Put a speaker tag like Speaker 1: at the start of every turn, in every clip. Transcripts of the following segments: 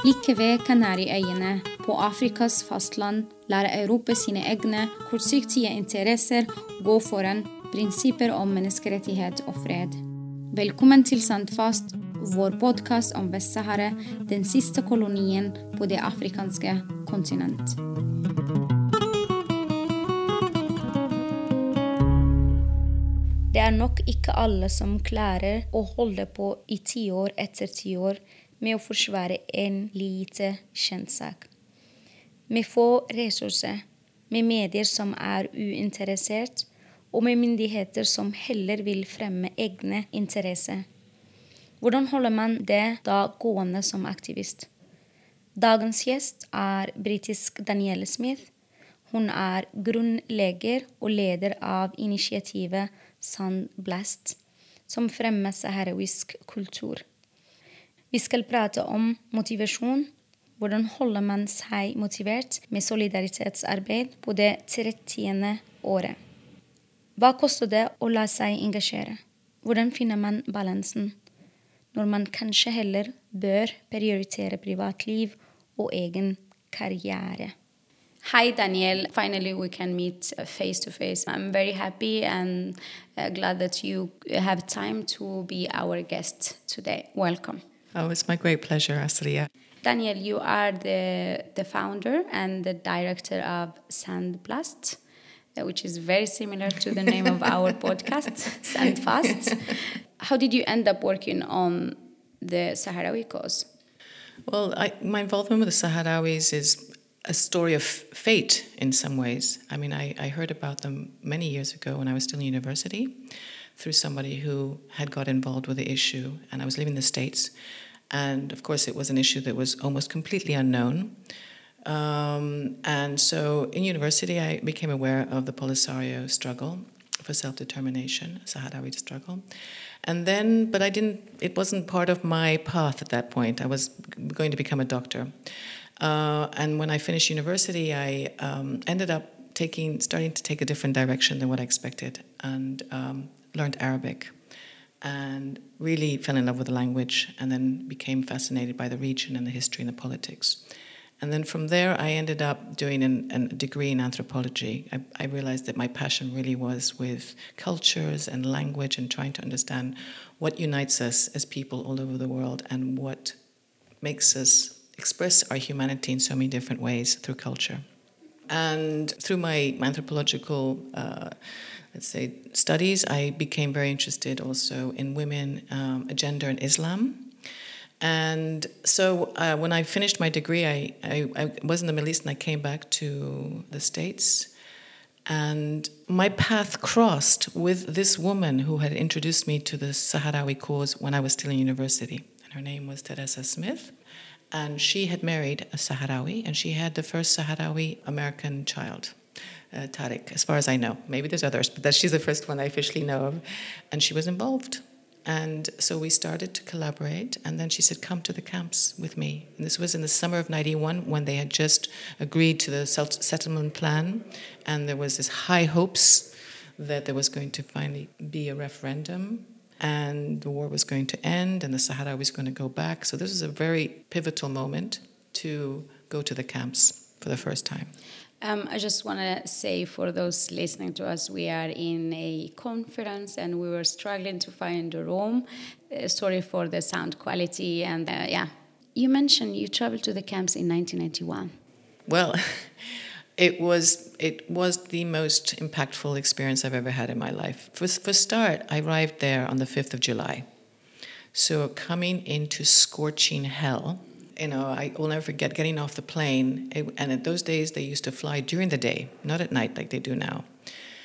Speaker 1: Like ved Kanariøyene, på Afrikas fastland, lærer Europa sine egne kortsiktige interesser gå foran prinsipper om menneskerettighet og fred. Velkommen til Sandfast, vår podkast om Vest-Sahara, den siste kolonien på det afrikanske kontinent. Det er nok ikke alle som klarer å holde på i tiår etter tiår med å forsvare en lite kjent sak. Med få ressurser, med medier som er uinteressert, og med myndigheter som heller vil fremme egne interesser. Hvordan holder man det da gående som aktivist? Dagens gjest er britisk Danielle Smith. Hun er grunnlegger og leder av initiativet Sandblast, som fremmer saharawisk kultur. Vi skal prate om motivasjon. Hvordan holder man seg motivert med solidaritetsarbeid på det 30. året? Hva koster det å la seg engasjere? Hvordan finner man balansen når man kanskje heller bør prioritere privatliv og egen karriere? Hi, Daniel. Finally, we can meet face to face. I'm very happy and uh, glad that you have time to be our guest today. Welcome.
Speaker 2: Oh, it's my great pleasure, Asriya.
Speaker 1: Daniel, you are the, the founder and the director of Sandblast, uh, which is very similar to the name of our podcast, Sandfast. How did you end up working on the Sahrawi cause?
Speaker 2: Well, I, my involvement with the Sahrawis is a story of fate in some ways. I mean, I, I heard about them many years ago when I was still in university through somebody who had got involved with the issue, and I was leaving the States. And of course, it was an issue that was almost completely unknown. Um, and so in university, I became aware of the Polisario struggle for self determination, Sahrawi struggle. And then, but I didn't, it wasn't part of my path at that point. I was going to become a doctor. Uh, and when I finished university, I um, ended up taking, starting to take a different direction than what I expected, and um, learned Arabic, and really fell in love with the language, and then became fascinated by the region and the history and the politics. And then from there, I ended up doing an, an, a degree in anthropology. I, I, realized that my passion really was with cultures and language and trying to understand what unites us as people all over the world and what makes us express our humanity in so many different ways through culture. And through my anthropological, uh, let's say, studies, I became very interested also in women, um, gender, and Islam. And so uh, when I finished my degree, I, I, I was in the Middle East and I came back to the States. And my path crossed with this woman who had introduced me to the Sahrawi cause when I was still in university. And her name was Teresa Smith. And she had married a Sahrawi, and she had the first Sahrawi American child. Uh, Tariq, as far as I know. Maybe there's others, but that she's the first one I officially know of. And she was involved and so we started to collaborate. And then she said, Come to the camps with me. And this was in the summer of 91 when they had just agreed to the settlement plan. And there was this high hopes that there was going to finally be a referendum and the war was going to end and the Sahara was going to go back. So this was a very pivotal moment to go to the camps for the first time.
Speaker 1: Um, I just want to say for those listening to us, we are in a conference and we were struggling to find a room. Uh, sorry for the sound quality. And uh, yeah, you mentioned you traveled to the camps in 1991.
Speaker 2: Well, it was it was the most impactful experience I've ever had in my life. For for start, I arrived there on the 5th of July. So coming into scorching hell you know, I will never forget getting off the plane. It, and at those days, they used to fly during the day, not at night like they do now.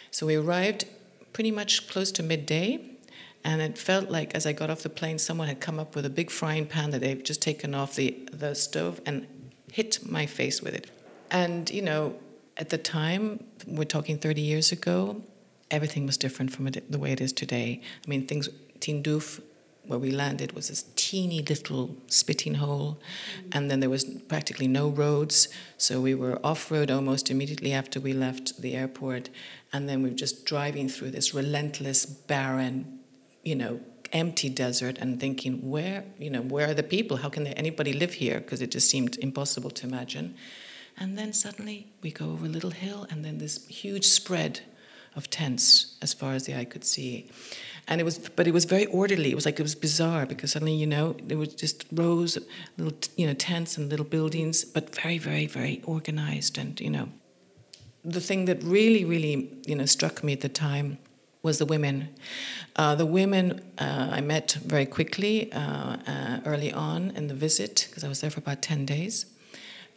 Speaker 2: So we arrived pretty much close to midday. And it felt like as I got off the plane, someone had come up with a big frying pan that they've just taken off the, the stove and hit my face with it. And, you know, at the time, we're talking 30 years ago, everything was different from the way it is today. I mean, things, Tindouf where we landed was this teeny little spitting hole, and then there was practically no roads. So we were off road almost immediately after we left the airport, and then we were just driving through this relentless, barren, you know, empty desert and thinking, where, you know, where are the people? How can anybody live here? Because it just seemed impossible to imagine. And then suddenly we go over a little hill, and then this huge spread of tents as far as the eye could see. And it was, but it was very orderly. It was like it was bizarre because suddenly, you know, there was just rows, of little, you know, tents and little buildings, but very, very, very organized. And you know, the thing that really, really, you know, struck me at the time was the women. Uh, the women uh, I met very quickly uh, uh early on in the visit because I was there for about ten days.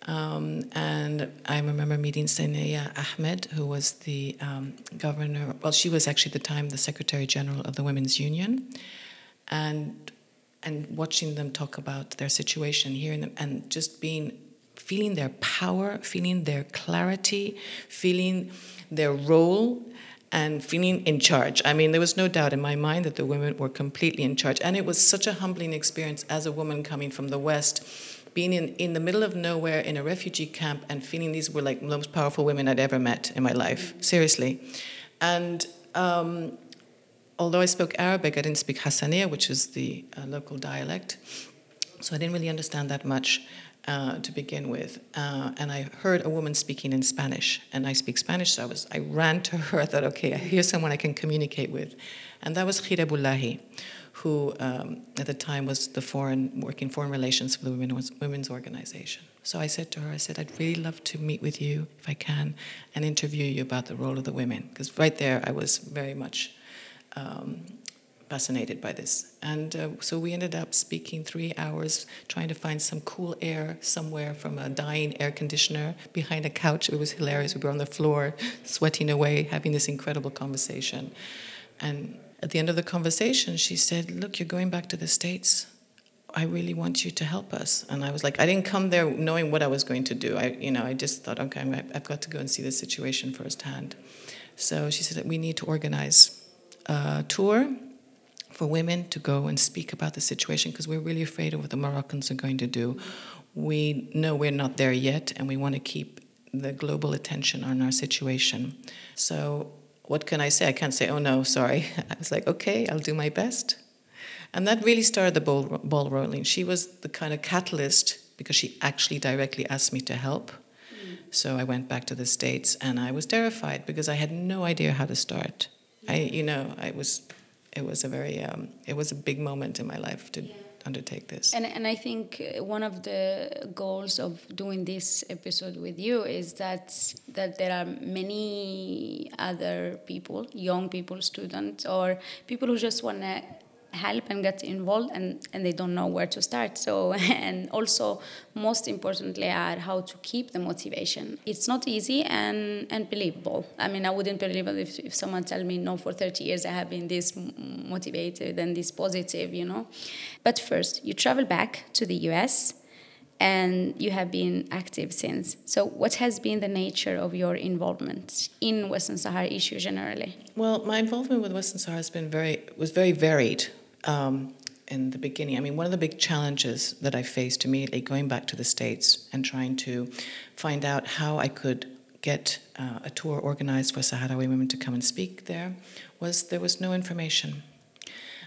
Speaker 2: Um, and I remember meeting Sanaya Ahmed, who was the um, governor, well, she was actually at the time the Secretary General of the Women's Union, and, and watching them talk about their situation, hearing them, and just being, feeling their power, feeling their clarity, feeling their role, and feeling in charge. I mean, there was no doubt in my mind that the women were completely in charge. And it was such a humbling experience as a woman coming from the West being in, in the middle of nowhere in a refugee camp and feeling these were like the most powerful women I'd ever met in my life, seriously. And um, although I spoke Arabic, I didn't speak Hassaniya, which is the uh, local dialect. So I didn't really understand that much uh, to begin with. Uh, and I heard a woman speaking in Spanish, and I speak Spanish, so I, was, I ran to her. I thought, okay, here's someone I can communicate with. And that was Khira Bullahi who um, at the time was the foreign working foreign relations for the women's, women's organization. So I said to her, I said, I'd really love to meet with you if I can and interview you about the role of the women. Because right there, I was very much um, fascinated by this. And uh, so we ended up speaking three hours, trying to find some cool air somewhere from a dying air conditioner behind a couch. It was hilarious. We were on the floor, sweating away, having this incredible conversation. And at the end of the conversation, she said, Look, you're going back to the States. I really want you to help us. And I was like, I didn't come there knowing what I was going to do. I, you know, I just thought, okay, I've got to go and see the situation firsthand. So she said we need to organize a tour for women to go and speak about the situation because we're really afraid of what the Moroccans are going to do. We know we're not there yet, and we want to keep the global attention on our situation. So what can I say? I can't say, oh no, sorry. I was like, okay, I'll do my best. And that really started the ball, ball rolling. She was the kind of catalyst because she actually directly asked me to help. Mm. So I went back to the States and I was terrified because I had no idea how to start. I, you know, I was, it was a very, um, it was a big moment in my life to. Yeah undertake this.
Speaker 1: And, and I think uh, one of the goals of doing this episode with you is that that there are many other people, young people, students, or people who just want to help and get involved and, and they don't know where to start. So and also most importantly are how to keep the motivation. It's not easy and and believable. I mean i wouldn't believe it if, if someone tell me no for 30 years i have been this motivated and this positive you know? But first you travel back to the us and you have been active since. So, what has been the nature of your involvement in Western Sahara issue generally?
Speaker 2: Well, my involvement with Western Sahara has been very was very varied um, in the beginning. I mean, one of the big challenges that I faced immediately going back to the States and trying to find out how I could get uh, a tour organized for Sahrawi women to come and speak there was there was no information.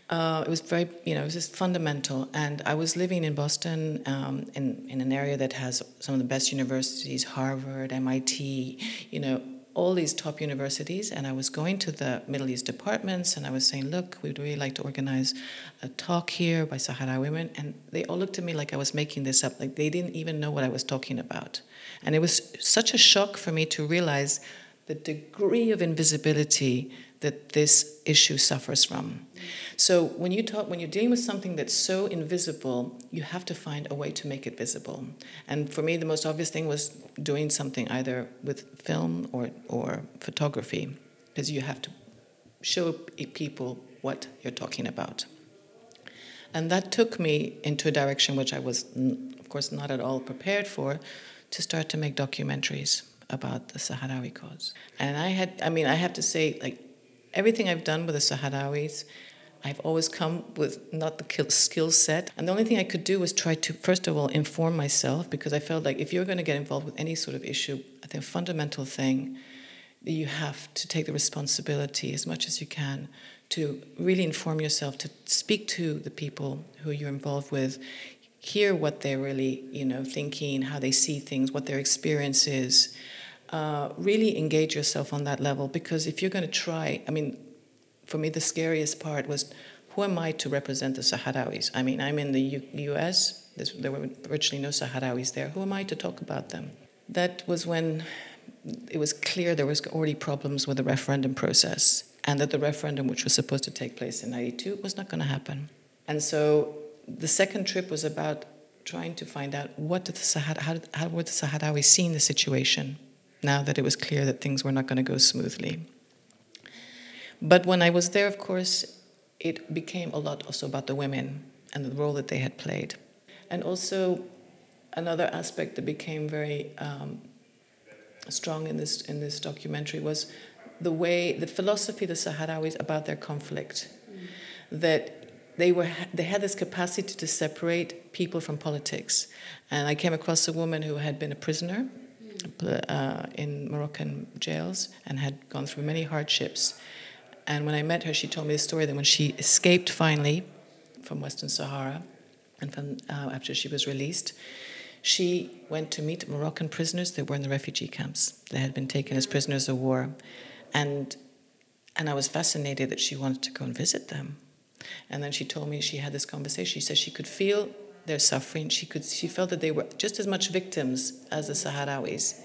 Speaker 2: Uh, it was very, you know, it was just fundamental. And I was living in Boston um, in, in an area that has some of the best universities, Harvard, MIT, you know, all these top universities, and I was going to the Middle East departments, and I was saying, "Look, we'd really like to organize a talk here by Sahara women," and they all looked at me like I was making this up, like they didn't even know what I was talking about, and it was such a shock for me to realize the degree of invisibility that this issue suffers from. So when you talk, when you're dealing with something that's so invisible, you have to find a way to make it visible. And for me, the most obvious thing was doing something either with film or or photography, because you have to show people what you're talking about. And that took me into a direction which I was, of course, not at all prepared for, to start to make documentaries about the Sahrawi cause. And I had, I mean, I have to say, like everything I've done with the Sahrawis, I've always come with not the skill set. And the only thing I could do was try to, first of all, inform myself because I felt like if you're going to get involved with any sort of issue, I think a fundamental thing that you have to take the responsibility as much as you can to really inform yourself, to speak to the people who you're involved with, hear what they're really, you know, thinking, how they see things, what their experience is. Uh, really engage yourself on that level because if you're going to try, I mean, for me, the scariest part was who am I to represent the Sahrawis? I mean, I'm in the U- US, There's, there were virtually no Sahrawis there. Who am I to talk about them? That was when it was clear there was already problems with the referendum process and that the referendum, which was supposed to take place in 92, was not going to happen. And so the second trip was about trying to find out what did the Sahara, how, did, how were the Sahrawis seeing the situation now that it was clear that things were not going to go smoothly. But when I was there, of course, it became a lot also about the women and the role that they had played. And also, another aspect that became very um, strong in this, in this documentary was the way, the philosophy of the Sahrawis about their conflict. Mm. That they were they had this capacity to separate people from politics and i came across a woman who had been a prisoner uh, in moroccan jails and had gone through many hardships and when I met her, she told me the story that when she escaped finally from Western Sahara, and from uh, after she was released, she went to meet Moroccan prisoners that were in the refugee camps. They had been taken as prisoners of war, and and I was fascinated that she wanted to go and visit them. And then she told me she had this conversation. She said she could feel their suffering. She could she felt that they were just as much victims as the Sahrawis,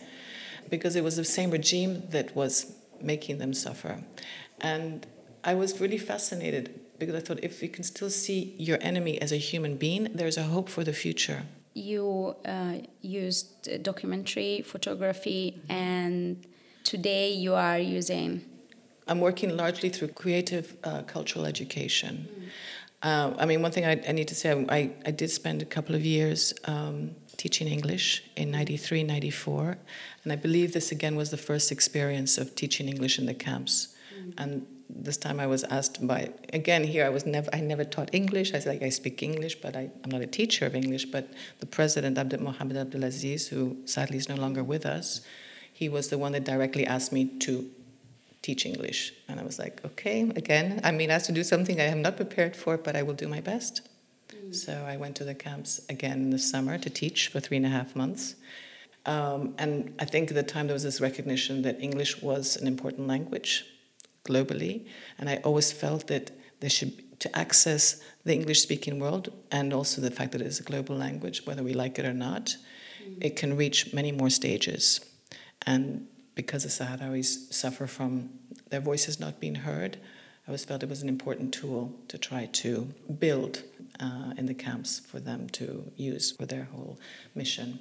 Speaker 2: because it was the same regime that was making them suffer. And I was really fascinated because I thought if you can still see your enemy as a human being, there's a hope for the future.
Speaker 1: You uh, used documentary, photography, and today you are using.
Speaker 2: I'm working largely through creative uh, cultural education. Mm. Uh, I mean, one thing I, I, need to say, I, I did spend a couple of years um, teaching English in 93, 94, and I believe this again was the first experience of teaching English in the camps. And this time I was asked by again here I was never I never taught English. I said like I speak English, but I, am not a teacher of English. But the president Abdel Mohammed Abdelaziz, who sadly is no longer with us, he was the one that directly asked me to teach English. And I was like, okay, again, I'm being asked to do something I am not prepared for, but I will do my best. Mm. So I went to the camps again in the summer to teach for three and a half months. Um, and I think at the time there was this recognition that English was an important language globally. And I always felt that there should to access the English speaking world and also the fact that it is a global language, whether we like it or not, mm. it can reach many more stages. And because the Sahrawis suffer from their voices not being heard, I always felt it was an important tool to try to build uh, in the camps for them to use for their whole mission.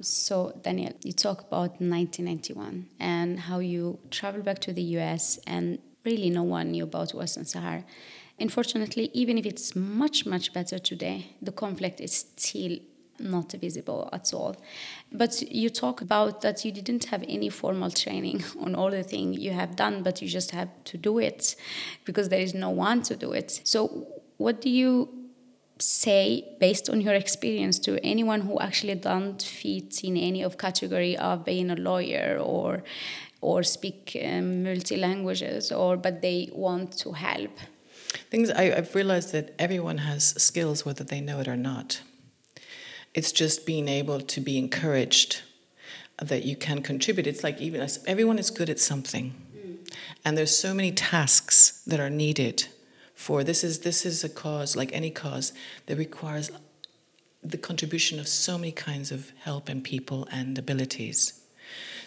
Speaker 1: So, Daniel, you talk about 1991 and how you traveled back to the US and really no one knew about Western Sahara. Unfortunately, even if it's much, much better today, the conflict is still not visible at all. But you talk about that you didn't have any formal training on all the things you have done, but you just have to do it because there is no one to do it. So, what do you say based on your experience to anyone who actually don't fit in any of category of being a lawyer or or speak um, multi languages or but they want to help
Speaker 2: things I, i've realized that everyone has skills whether they know it or not it's just being able to be encouraged that you can contribute it's like even everyone is good at something and there's so many tasks that are needed for this is this is a cause like any cause that requires the contribution of so many kinds of help and people and abilities.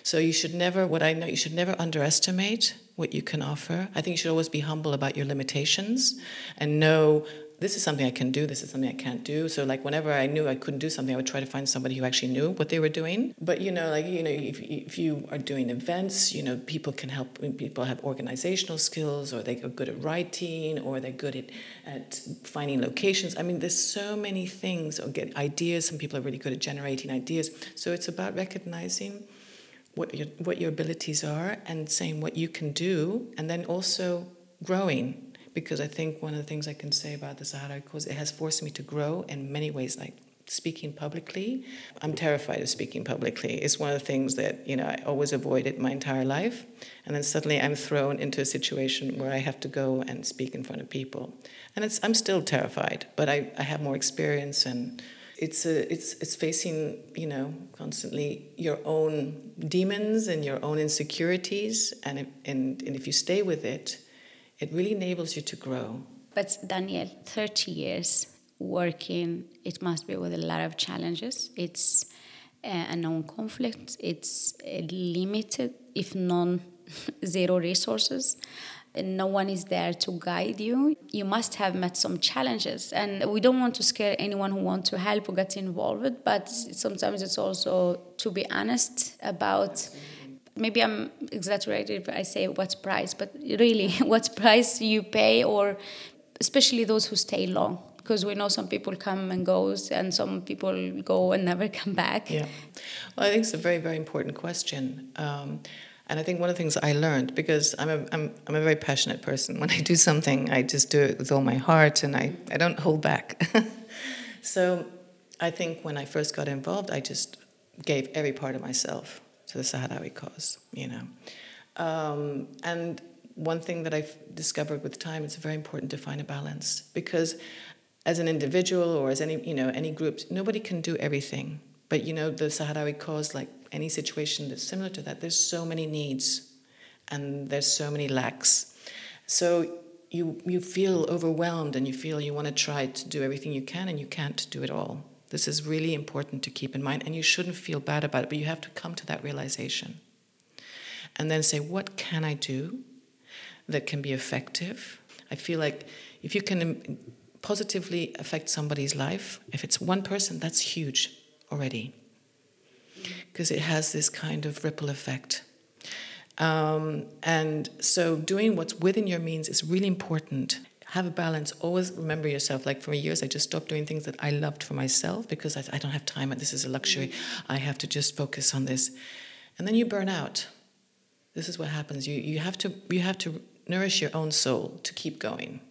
Speaker 2: So you should never what I know you should never underestimate what you can offer. I think you should always be humble about your limitations and know this is something I can do, this is something I can't do. So like whenever I knew I couldn't do something, I would try to find somebody who actually knew what they were doing. But you know, like you know, if, if you are doing events, you know, people can help. People have organizational skills, or they are good at writing, or they're good at at finding locations. I mean, there's so many things. Or get ideas. Some people are really good at generating ideas. So it's about recognizing what your what your abilities are and saying what you can do, and then also growing because I think one of the things I can say about the Sahara Cause it has forced me to grow in many ways, like speaking publicly. I'm terrified of speaking publicly. It's one of the things that, you know, I always avoided my entire life. And then suddenly I'm thrown into a situation where I have to go and speak in front of people. And it's, I'm still terrified, but I, I have more experience and it's, a, it's, it's facing, you know, constantly your own demons and your own insecurities. And, if, and, and if you stay with it, it really enables you to grow.
Speaker 1: But Danielle, 30 years working, it must be with a lot of challenges. It's eh, a known conflict, it's eh, limited, if non zero resources. And no one is there to guide you. You must have met some challenges, and we don't want to scare anyone who wants to help or get involved. But sometimes it's also to be honest about maybe I'm exaggerated if I say what price, but really what price you pay, or especially those who stay long because we know some people come and goes and some people go and never come back.
Speaker 2: Yeah. Well i think it's a very very important question. Um, and i think one of the things i learned because I'm a, I'm, I'm a very passionate person. When i do something i just do it with all my heart and i, I don't hold back. So i think when i first got involved i just gave every part of myself to the sahrawi cause you know um, and one thing that I've discovered with time, it's very important to find a balance because as an individual or as any you know any group, nobody can do everything. But you know the Sahrawi cause, like any situation that's similar to that, there's so many needs, and there's so many lacks. So you you feel overwhelmed and you feel you want to try to do everything you can and you can't do it all. This is really important to keep in mind, and you shouldn't feel bad about it. But you have to come to that realization, and then say, what can I do that can be effective? I feel like if you can positively affect somebody's life, if it's one person, that's huge already. Because it has this kind of ripple effect. Um, and so doing what's within your means is really important. Have a balance. Always remember yourself. Like for years, I just stopped doing things that I loved for myself because I, I don't have time. And this is a luxury. I have to just focus on this. And then you burn out. This is what happens. You, you, have to, you have to nourish your own soul to keep going.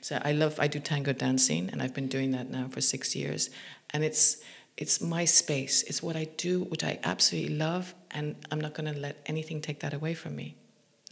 Speaker 2: So I love I do tango dancing and I've been doing that now for 6 years and it's it's my space. It's what I do which I absolutely love and I'm not going to let anything take that away from me.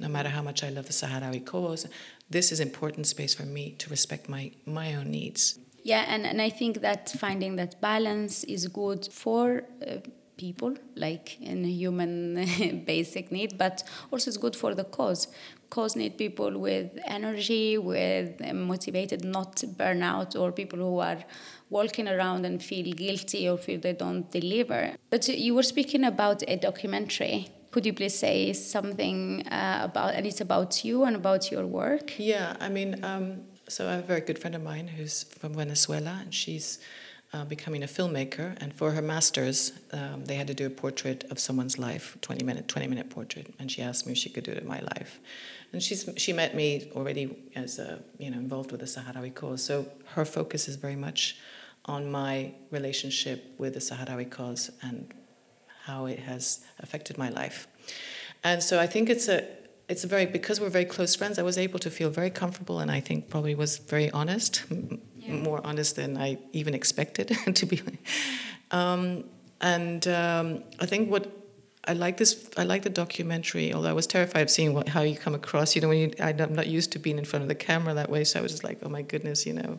Speaker 2: No matter how much I love the Sahrawi cause, this is important space for me to respect my my own needs.
Speaker 1: Yeah, and, and I think that finding that balance is good for uh, people, like in human basic need, but also it's good for the cause cause need people with energy, with motivated, not burnout, or people who are walking around and feel guilty or feel they don't deliver. But you were speaking about a documentary. Could you please say something uh, about, and it's about you and about your work?
Speaker 2: Yeah, I mean, um, so I have a very good friend of mine who's from Venezuela, and she's uh, becoming a filmmaker, and for her masters, um, they had to do a portrait of someone's life, twenty minute, twenty minute portrait, and she asked me if she could do it in my life, and she's she met me already as a, you know involved with the Sahrawi cause, so her focus is very much on my relationship with the Sahrawi cause and how it has affected my life, and so I think it's a it's a very because we're very close friends. I was able to feel very comfortable, and I think probably was very honest yeah. more honest than I even expected to be. Um, and um, I think what I like this. I like the documentary. Although I was terrified of seeing what, how you come across. You know, when you, I'm not used to being in front of the camera that way, so I was just like, oh my goodness, you know.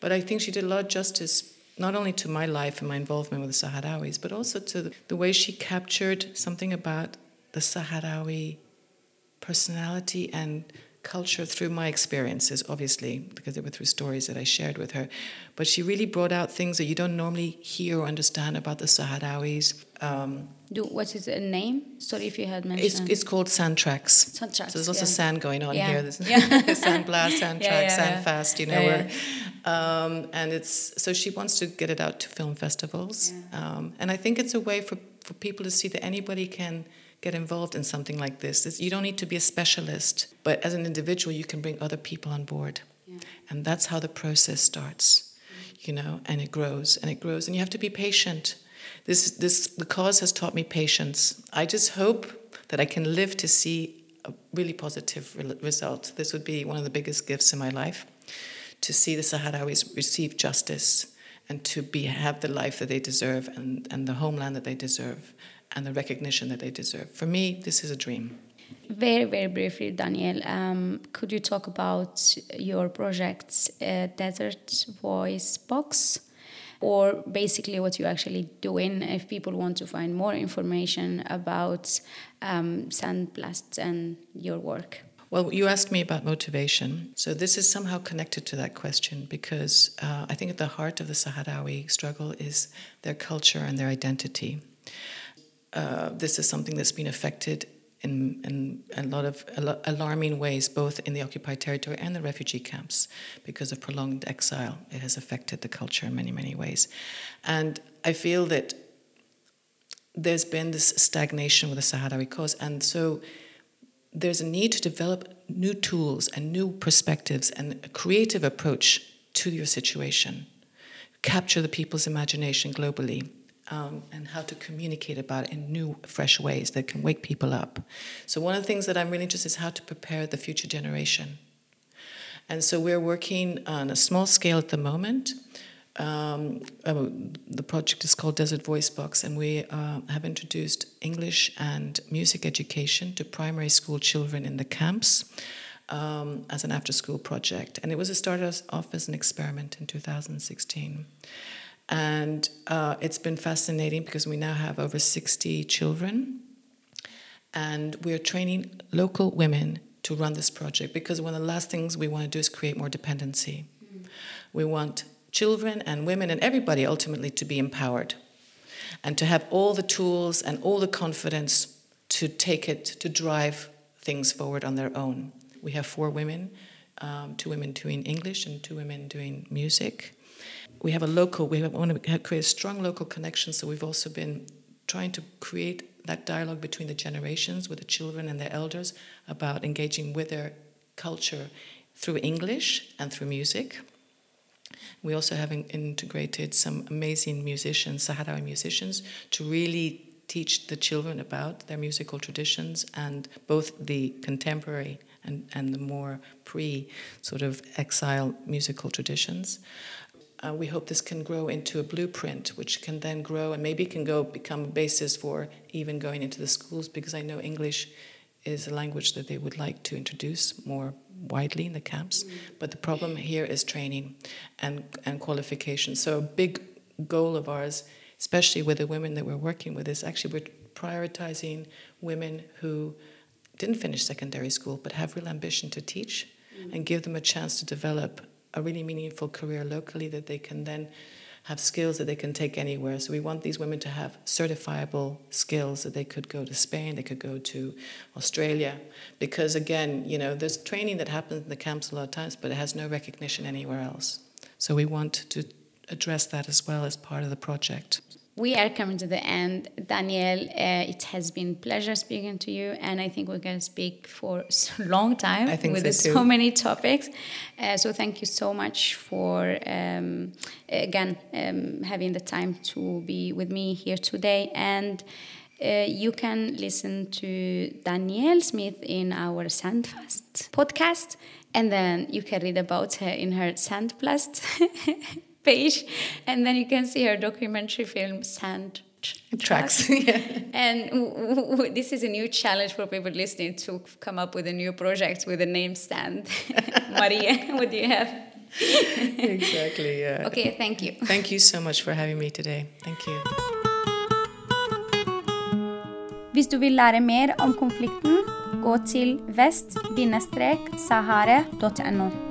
Speaker 2: But I think she did a lot of justice, not only to my life and my involvement with the Sahrawis, but also to the, way she captured something about the Sahrawi personality and culture through my experiences, obviously, because they were through stories that I shared with her. But she really brought out things that you don't normally hear or understand about the Sahrawis. Um,
Speaker 1: Do, what is the name? Sorry if you had mentioned.
Speaker 2: It's, it's called Sand Tracks.
Speaker 1: Sand Tracks.
Speaker 2: So there's lots
Speaker 1: yeah.
Speaker 2: sand going on
Speaker 1: yeah.
Speaker 2: here. There's
Speaker 1: yeah.
Speaker 2: sand blast, sand
Speaker 1: yeah,
Speaker 2: sand fast, you know. Um, and it's so she wants to get it out to film festivals. Um, and I think it's a way for, for people to see that anybody can get involved in something like this. It's, you don't need to be a specialist, but as an individual, you can bring other people on board. Yeah. And that's how the process starts, you know, and it grows and it grows. And you have to be patient. This, this, the cause has taught me patience. I just hope that I can live to see a really positive re- result. This would be one of the biggest gifts in my life to see the Sahrawis receive justice and to be have the life that they deserve and, and the homeland that they deserve and the recognition that they deserve. For me, this is a dream.
Speaker 1: Very, very briefly, Daniel, um, could you talk about your project, uh, Desert Voice Box? Or basically, what you're actually doing if people want to find more information about um, Sandblast and your work?
Speaker 2: Well, you asked me about motivation. So, this is somehow connected to that question because uh, I think at the heart of the Sahrawi struggle is their culture and their identity. Uh, this is something that's been affected in, in a lot of alarming ways, both in the occupied territory and the refugee camps, because of prolonged exile. It has affected the culture in many, many ways. And I feel that there's been this stagnation with the Sahrawi cause. And so there's a need to develop new tools and new perspectives and a creative approach to your situation, capture the people's imagination globally um, and how to communicate about it in new, fresh ways that can wake people up. So, one of the things that I'm really interested in is how to prepare the future generation. And so, we're working on a small scale at the moment. Um, uh, the project is called Desert Voice Box, and we uh, have introduced English and music education to primary school children in the camps. Um, as an after school project. And it was a started off as an experiment in 2016. And uh, it's been fascinating because we now have over 60 children. And we're training local women to run this project because one of the last things we want to do is create more dependency. Mm. We want children and women and everybody ultimately to be empowered and to have all the tools and all the confidence to take it, to drive things forward on their own. We have four women, um, two women doing English and two women doing music we have a local, we want to create a strong local connection, so we've also been trying to create that dialogue between the generations with the children and their elders about engaging with their culture through English and through music. We also have integrated some amazing musicians, Sahrawi musicians, to really teach the children about their musical traditions and both the contemporary and, and the more pre sort of exile musical traditions. Uh, we hope this can grow into a blueprint, which can then grow and maybe can go become a basis for even going into the schools because I know English is a language that they would like to introduce more widely in the camps. Mm. But the problem here is training and, and qualification. So a big goal of ours, especially with the women that we're working with, is actually we're prioritizing women who didn't finish secondary school but have real ambition to teach mm. and give them a chance to develop a really meaningful career locally that they can then have skills that they can take anywhere. So we want these women to have certifiable skills that they could go to Spain, they could go to Australia, because again, you know, there's training that happens in the camps a lot of times, but it has no recognition anywhere else. So we want to address that as well as part of the project
Speaker 1: we are coming to the end. Daniel, uh, it has been pleasure speaking to you, and I think we're going to speak for a long time with
Speaker 2: so,
Speaker 1: so, many topics. Uh, so thank you so much for um, again um, having the time to be with me here today and. Uh, you can listen to Danielle Smith in our Sandfast podcast, and then you can read about her in her Sandblast page, and then you can see her documentary film Sand
Speaker 2: Tracks. yeah.
Speaker 1: And this is a new challenge for people listening to come up with a new project with a name stand. Maria, what do you have?
Speaker 2: exactly, yeah.
Speaker 1: Okay, thank you.
Speaker 2: Thank you so much for having me today. Thank you.
Speaker 3: Hvis du vil lære mer om konflikten, gå til vest-sahara.no.